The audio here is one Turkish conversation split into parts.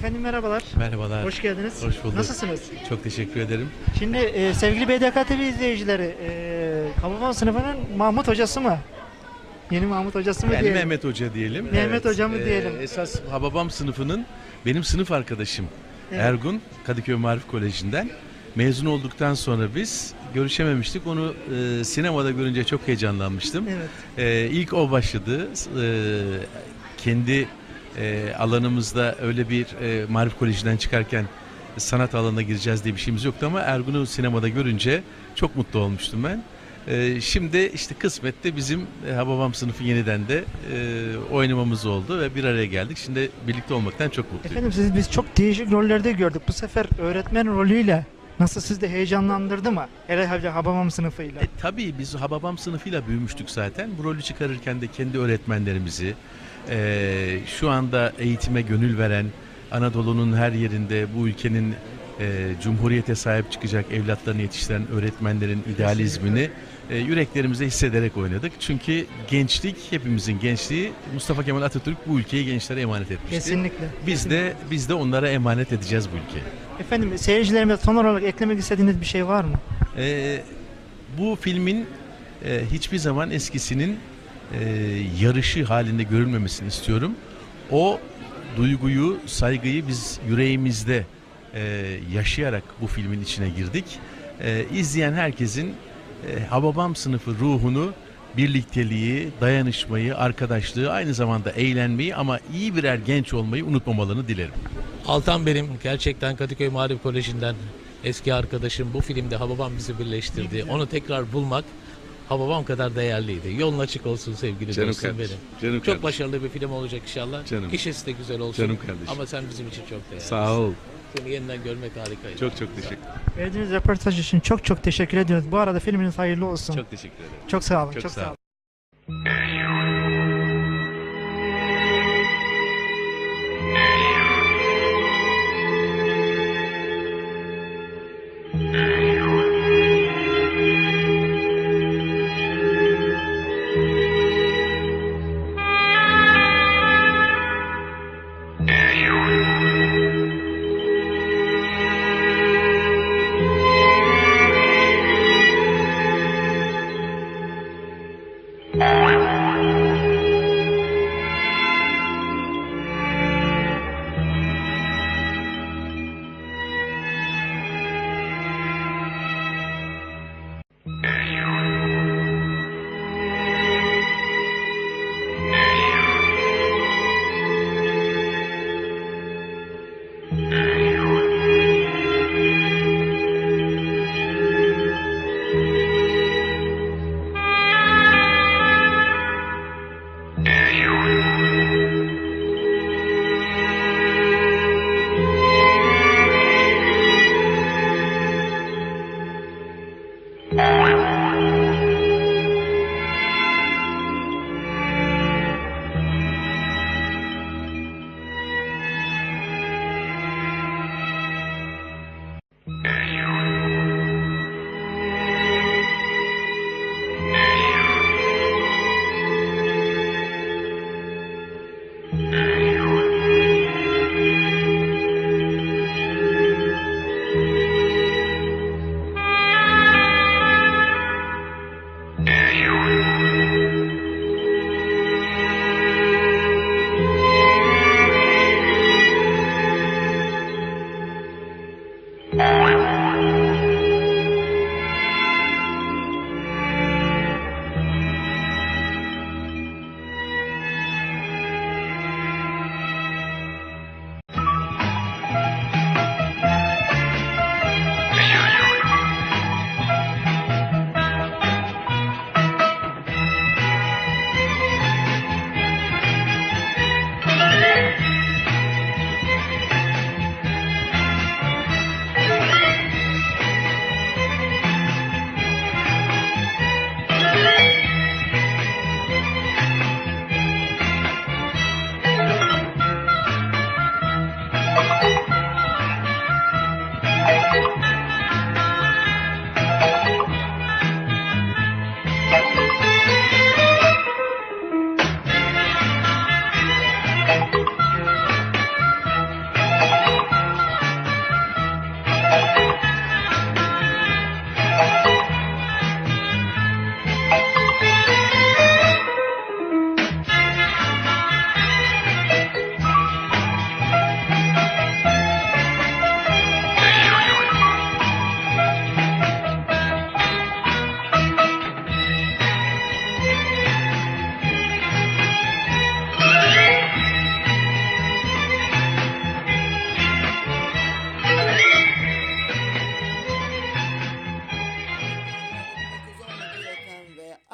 Efendim merhabalar. Merhabalar. Hoş geldiniz. Hoş bulduk. Nasılsınız? Çok teşekkür ederim. Şimdi e, sevgili BDK TV izleyicileri, e, Hababam sınıfının Mahmut hocası mı? Yeni Mahmut hocası mı Yani diyelim? Mehmet Hoca diyelim. Mehmet Hoca mı diyelim? Esas Hababam sınıfının benim sınıf arkadaşım Evet. Ergun Kadıköy Marif Koleji'nden. Mezun olduktan sonra biz görüşememiştik. Onu e, sinemada görünce çok heyecanlanmıştım. Evet. E, ilk o başladı. E, kendi e, alanımızda öyle bir e, Marif Koleji'nden çıkarken sanat alanına gireceğiz diye bir şeyimiz yoktu ama Ergun'u sinemada görünce çok mutlu olmuştum ben. E, şimdi işte kısmette bizim e, Hababam sınıfı yeniden de e, oynamamız oldu ve bir araya geldik. Şimdi birlikte olmaktan çok mutluyum. Efendim sizi biz çok değişik rollerde gördük. Bu sefer öğretmen rolüyle nasıl sizi de heyecanlandırdı mı? Hele Hababam sınıfıyla. E, tabii biz Hababam sınıfıyla büyümüştük zaten. Bu rolü çıkarırken de kendi öğretmenlerimizi, e, şu anda eğitime gönül veren, Anadolu'nun her yerinde bu ülkenin e, cumhuriyete sahip çıkacak evlatlarını yetiştiren öğretmenlerin idealizmini e, yüreklerimize hissederek oynadık. Çünkü gençlik, hepimizin gençliği Mustafa Kemal Atatürk bu ülkeyi gençlere emanet etmişti. Kesinlikle. Biz de biz de onlara emanet edeceğiz bu ülkeyi. Efendim seyircilerime son olarak eklemek istediğiniz bir şey var mı? Ee, bu filmin e, hiçbir zaman eskisinin e, yarışı halinde görülmemesini istiyorum. O duyguyu, saygıyı biz yüreğimizde e, yaşayarak bu filmin içine girdik. E, izleyen herkesin e, Hababam sınıfı ruhunu, birlikteliği, dayanışmayı, arkadaşlığı, aynı zamanda eğlenmeyi ama iyi birer genç olmayı unutmamalarını dilerim. Altan benim gerçekten Kadıköy Marif Koleji'nden eski arkadaşım. Bu filmde Hababam bizi birleştirdi. Onu tekrar bulmak Hababam kadar değerliydi. Yolun açık olsun sevgili Canım dostum kardeşim, benim. canım çok kardeşim. başarılı bir film olacak inşallah. Canım. Gişesi de güzel olsun. Canım kardeşim. Ama sen bizim için çok değerlisin. Sağ ol. Seni yeniden görmek harikaydı. Çok çok teşekkür Verdiğiniz röportaj için çok çok teşekkür ediyoruz. Bu arada filminiz hayırlı olsun. Çok, Çok teşekkür ederim. sağ olun. çok Çok, sağ sağ olun.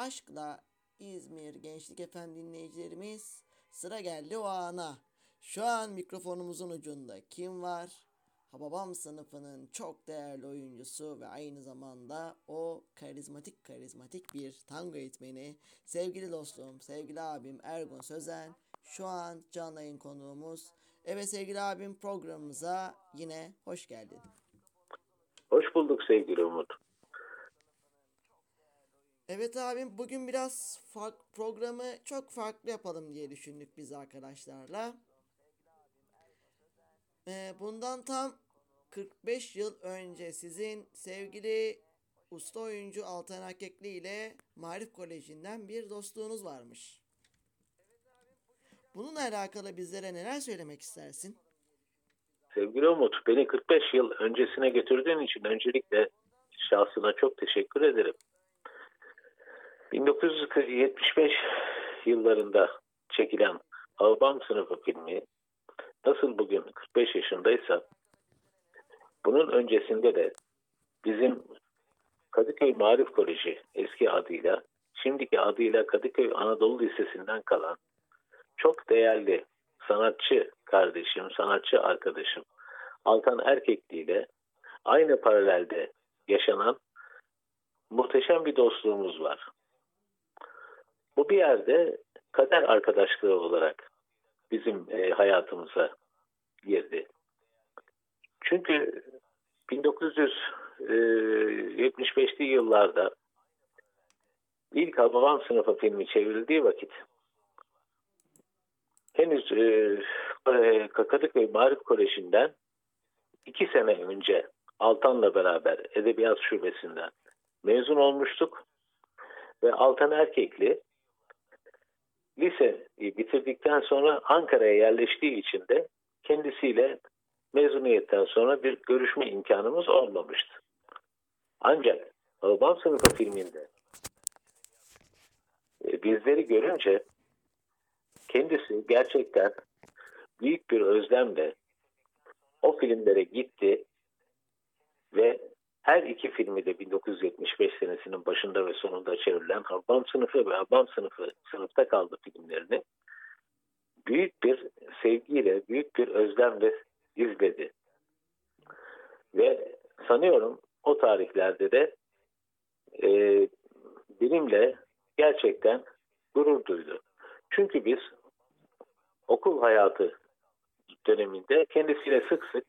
Olun. değerli Gençlik Efendi dinleyicilerimiz sıra geldi o ana. Şu an mikrofonumuzun ucunda kim var? Hababam sınıfının çok değerli oyuncusu ve aynı zamanda o karizmatik karizmatik bir tango eğitmeni. Sevgili dostum, sevgili abim Ergun Sözen şu an canlı yayın konuğumuz. Evet sevgili abim programımıza yine hoş geldin. Hoş bulduk sevgili Umut. Evet abim bugün biraz programı çok farklı yapalım diye düşündük biz arkadaşlarla. Ee, bundan tam 45 yıl önce sizin sevgili usta oyuncu Altan Erkekli ile Marif Koleji'nden bir dostluğunuz varmış. Bununla alakalı bizlere neler söylemek istersin? Sevgili Umut, beni 45 yıl öncesine götürdüğün için öncelikle şahsına çok teşekkür ederim. 1975 yıllarında çekilen Albam Sınıfı filmi nasıl bugün 45 yaşındaysa bunun öncesinde de bizim Kadıköy Marif Koleji eski adıyla şimdiki adıyla Kadıköy Anadolu Lisesi'nden kalan çok değerli sanatçı kardeşim, sanatçı arkadaşım Altan Erkekli ile aynı paralelde yaşanan muhteşem bir dostluğumuz var. Bu bir yerde kader arkadaşlığı olarak bizim e, hayatımıza girdi. Çünkü 1975'li yıllarda ilk Hababam sınıfı filmi çevrildiği vakit henüz e, e, Kadıköy Marif Koleji'nden iki sene önce Altan'la beraber Edebiyat Şubesi'nden mezun olmuştuk. Ve Altan Erkekli lise bitirdikten sonra Ankara'ya yerleştiği için de kendisiyle mezuniyetten sonra bir görüşme imkanımız olmamıştı. Ancak Babam Sınıfı filminde e, bizleri görünce kendisi gerçekten büyük bir özlemle o filmlere gitti ve her iki filmi de 1975 senesinin başında ve sonunda çevrilen Habam sınıfı ve Habam sınıfı sınıfta kaldı filmlerini büyük bir sevgiyle, büyük bir özlemle izledi. Ve sanıyorum o tarihlerde de e, benimle gerçekten gurur duydu. Çünkü biz okul hayatı döneminde kendisiyle sık sık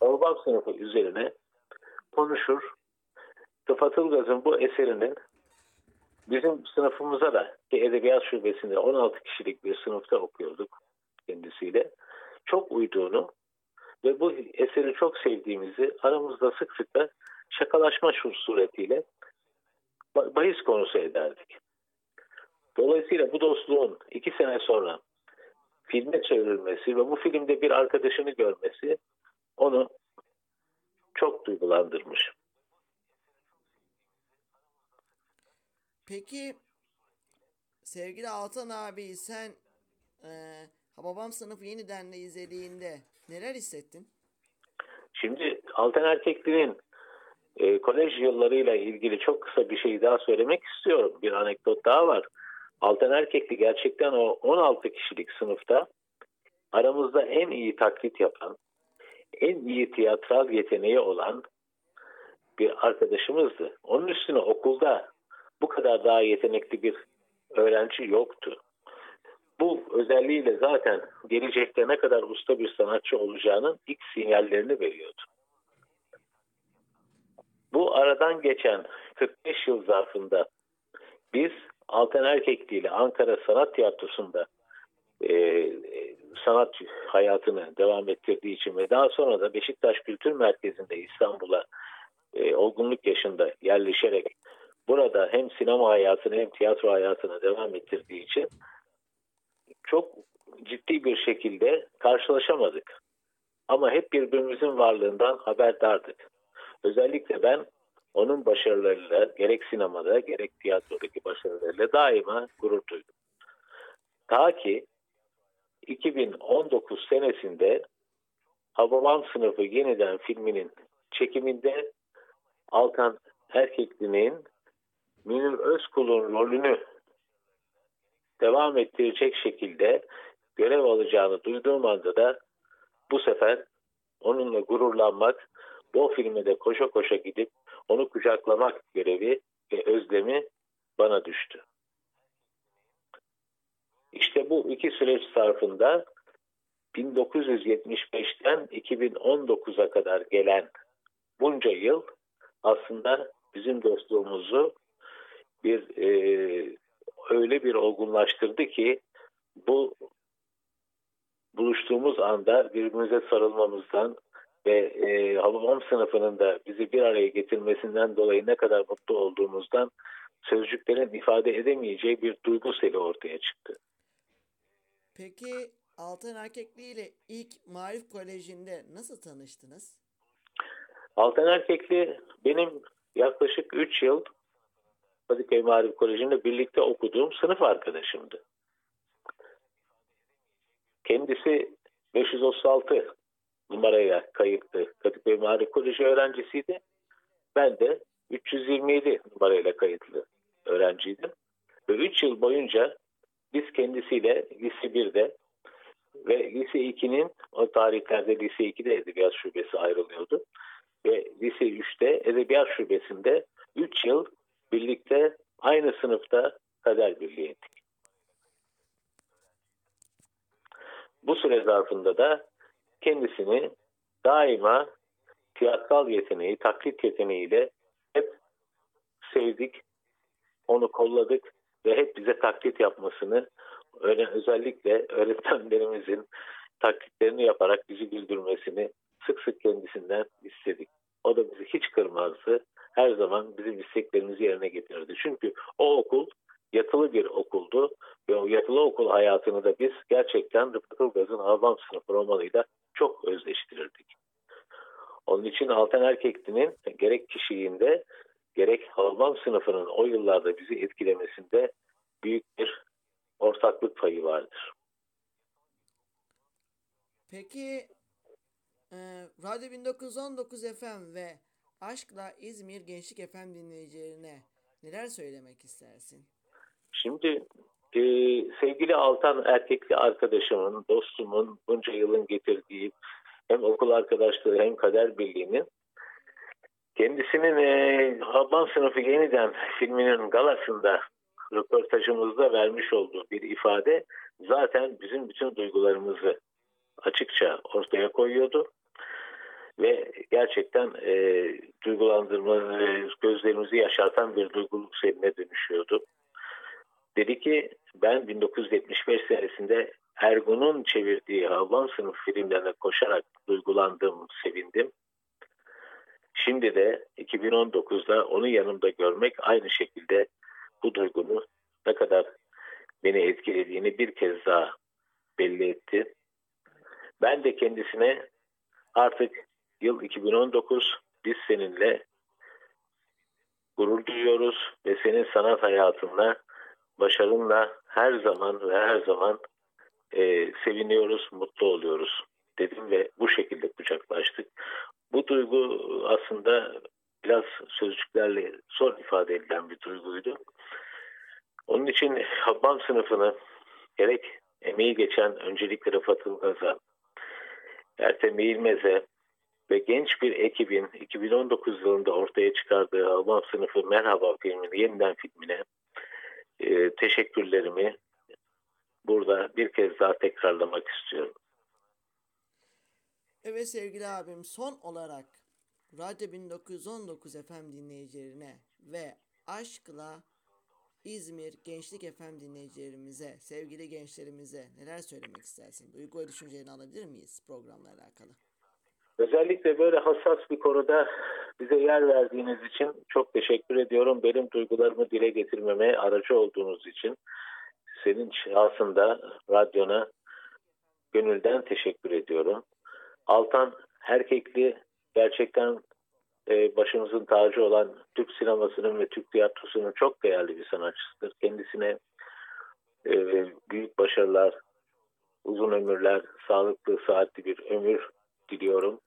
Habam sınıfı üzerine konuşur. Rıfat Ilgaz'ın bu eserinin bizim sınıfımıza da ki Edebiyat Şubesi'nde 16 kişilik bir sınıfta okuyorduk kendisiyle. Çok uyduğunu ve bu eseri çok sevdiğimizi aramızda sık sık da şakalaşma suretiyle bahis konusu ederdik. Dolayısıyla bu dostluğun iki sene sonra filme çevrilmesi ve bu filmde bir arkadaşını görmesi onu çok duygulandırmış. Peki sevgili Altan abi sen e, Hababam sınıfı yeniden de izlediğinde neler hissettin? Şimdi Altan Erkekli'nin e, kolej yıllarıyla ilgili çok kısa bir şey daha söylemek istiyorum. Bir anekdot daha var. Altan Erkekli gerçekten o 16 kişilik sınıfta aramızda en iyi taklit yapan, en iyi tiyatral yeteneği olan bir arkadaşımızdı. Onun üstüne okulda bu kadar daha yetenekli bir öğrenci yoktu. Bu özelliğiyle zaten gelecekte ne kadar usta bir sanatçı olacağının ilk sinyallerini veriyordu. Bu aradan geçen 45 yıl zarfında biz Altan Erkekli ile Ankara Sanat Tiyatrosu'nda e, sanat hayatını devam ettirdiği için ve daha sonra da Beşiktaş Kültür Merkezi'nde İstanbul'a e, olgunluk yaşında yerleşerek burada hem sinema hayatını hem tiyatro hayatını devam ettirdiği için çok ciddi bir şekilde karşılaşamadık. Ama hep birbirimizin varlığından haberdardık. Özellikle ben onun başarılarıyla gerek sinemada gerek tiyatrodaki başarılarıyla daima gurur duydum. Ta ki 2019 senesinde Hababam Sınıfı Yeniden filminin çekiminde Altan Erkekli'nin Münir Özkul'un rolünü devam ettirecek şekilde görev alacağını duyduğum anda da bu sefer onunla gururlanmak, bu filme de koşa koşa gidip onu kucaklamak görevi ve özlemi bana düştü. İşte bu iki süreç zarfında 1975'ten 2019'a kadar gelen bunca yıl aslında bizim dostluğumuzu bir e, öyle bir olgunlaştırdı ki bu buluştuğumuz anda birbirimize sarılmamızdan ve e, Hababam sınıfının da bizi bir araya getirmesinden dolayı ne kadar mutlu olduğumuzdan sözcüklerin ifade edemeyeceği bir duygu seli ortaya çıktı. Peki Altın Erkekli ile ilk Marif Koleji'nde nasıl tanıştınız? Altan Erkekli benim yaklaşık 3 yıl Kadıköy Marif Koleji'nde birlikte okuduğum sınıf arkadaşımdı. Kendisi 536 numaraya kayıtlı Kadıköy Marif Koleji öğrencisiydi. Ben de 327 numarayla kayıtlı öğrenciydim. Ve 3 yıl boyunca biz kendisiyle lise 1'de ve lise 2'nin o tarihlerde lise 2'de edebiyat şubesi ayrılıyordu. Ve lise 3'te edebiyat şubesinde 3 yıl birlikte aynı sınıfta kader birliği ettik. Bu süre zarfında da kendisini daima tiyatral yeteneği, taklit yeteneğiyle hep sevdik, onu kolladık ve hep bize taklit yapmasını öyle özellikle öğretmenlerimizin taklitlerini yaparak bizi güldürmesini sık sık kendisinden istedik. O da bizi hiç kırmazdı. Her zaman bizim isteklerimizi yerine getirirdi. Çünkü o okul yatılı bir okuldu ve o yatılı okul hayatını da biz gerçekten Rıfat Ilgaz'ın Havam sınıfı romanıyla çok özleştirirdik. Onun için Altan Erkekli'nin gerek kişiliğinde gerek Havam sınıfının o yıllarda bizi etkilemesinde büyük bir ortaklık payı vardır. Peki e, Radyo 1919 FM ve Aşkla İzmir Gençlik FM dinleyicilerine neler söylemek istersin? Şimdi e, sevgili Altan erkekli arkadaşımın, dostumun bunca yılın getirdiği hem okul arkadaşlığı hem kader birliğinin kendisinin e, Habban sınıfı yeniden filminin galasında röportajımızda vermiş olduğu bir ifade zaten bizim bütün duygularımızı açıkça ortaya koyuyordu. Ve gerçekten e, duygulandırma, e, gözlerimizi yaşartan bir duyguluk seline dönüşüyordu. Dedi ki ben 1975 senesinde Ergun'un çevirdiği Havvan sınıf filmlerine koşarak duygulandım, sevindim. Şimdi de 2019'da onu yanımda görmek aynı şekilde bu duygumu ne kadar beni etkilediğini bir kez daha belli etti. Ben de kendisine artık yıl 2019 biz seninle gurur duyuyoruz ve senin sanat hayatında başarınla her zaman ve her zaman e, seviniyoruz, mutlu oluyoruz dedim ve bu şekilde kucaklaştık. Bu duygu aslında biraz sözcüklerle zor ifade edilen bir duyguydu. Onun için Habban sınıfını gerek emeği geçen öncelikle Rıfat Ilgaz'a, Ertem İlmez'e ve genç bir ekibin 2019 yılında ortaya çıkardığı Habban sınıfı Merhaba filmini, yeniden filmine e, teşekkürlerimi burada bir kez daha tekrarlamak istiyorum. Evet sevgili abim son olarak Radyo 1919 FM dinleyicilerine ve Aşkla İzmir Gençlik FM dinleyicilerimize, sevgili gençlerimize neler söylemek istersin? Duygu ve düşüncelerini alabilir miyiz programla alakalı? Özellikle böyle hassas bir konuda bize yer verdiğiniz için çok teşekkür ediyorum. Benim duygularımı dile getirmeme aracı olduğunuz için senin şahsında radyona gönülden teşekkür ediyorum. Altan Erkekli gerçekten e, başımızın tacı olan Türk sinemasının ve Türk tiyatrosunun çok değerli bir sanatçısıdır. Kendisine e, büyük başarılar, uzun ömürler, sağlıklı, saatli bir ömür diliyorum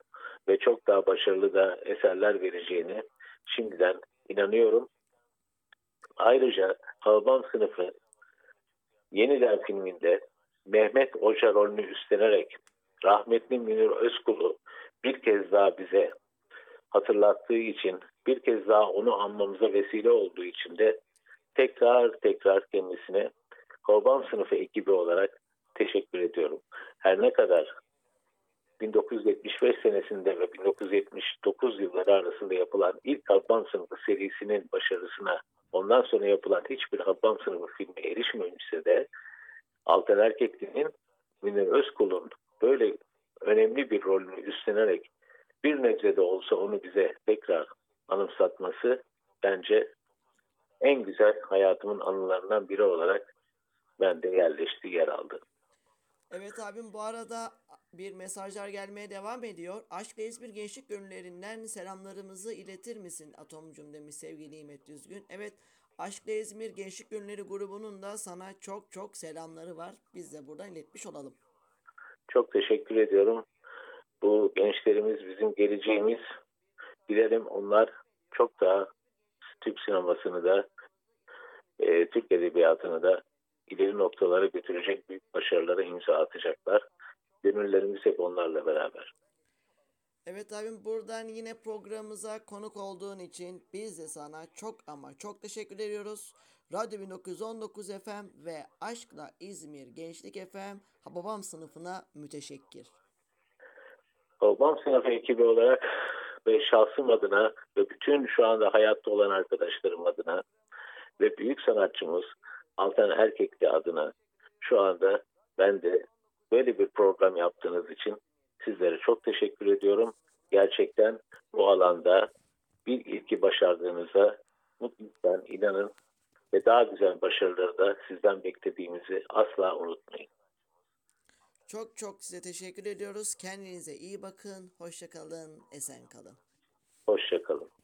ve çok daha başarılı da eserler vereceğini şimdiden inanıyorum. Ayrıca Alban sınıfı Yeniden filminde Mehmet Hoca rolünü üstlenerek rahmetli Münir Özkul'u bir kez daha bize hatırlattığı için, bir kez daha onu anmamıza vesile olduğu için de tekrar tekrar kendisine Korban Sınıfı ekibi olarak teşekkür ediyorum. Her ne kadar 1975 senesinde ve 1979 yılları arasında yapılan ilk Habban Sınıfı serisinin başarısına ondan sonra yapılan hiçbir Habban Sınıfı filmi erişmemişse de Altan Erkekli'nin Münir Özkul'un böyle önemli bir rolünü üstlenerek bir nebze de olsa onu bize tekrar anımsatması bence en güzel hayatımın anılarından biri olarak bende yerleşti, yer aldı. Evet abim bu arada bir mesajlar gelmeye devam ediyor. Aşk ve İzmir Gençlik Gönüllerinden selamlarımızı iletir misin Atomcum demiş sevgili İmet Düzgün. Evet Aşk ve İzmir Gençlik Gönülleri grubunun da sana çok çok selamları var. Biz de buradan iletmiş olalım. Çok teşekkür ediyorum. Bu gençlerimiz bizim geleceğimiz. Dilerim onlar çok daha Türk sinemasını da e, Türk edebiyatını da ileri noktalara götürecek büyük başarılara imza atacaklar. Gönüllerimiz hep onlarla beraber. Evet abim buradan yine programımıza konuk olduğun için biz de sana çok ama çok teşekkür ediyoruz. Radyo 1919 FM ve Aşkla İzmir Gençlik FM Hababam sınıfına müteşekkir. Obam sınıfı ekibi olarak ve şahsım adına ve bütün şu anda hayatta olan arkadaşlarım adına ve büyük sanatçımız Altan Erkekli adına şu anda ben de böyle bir program yaptığınız için sizlere çok teşekkür ediyorum. Gerçekten bu alanda bir ilki başardığınıza mutluluktan inanın ve daha güzel başarıları da sizden beklediğimizi asla unutmayın. Çok çok size teşekkür ediyoruz. Kendinize iyi bakın. Hoşça kalın. Esen kalın. Hoşçakalın.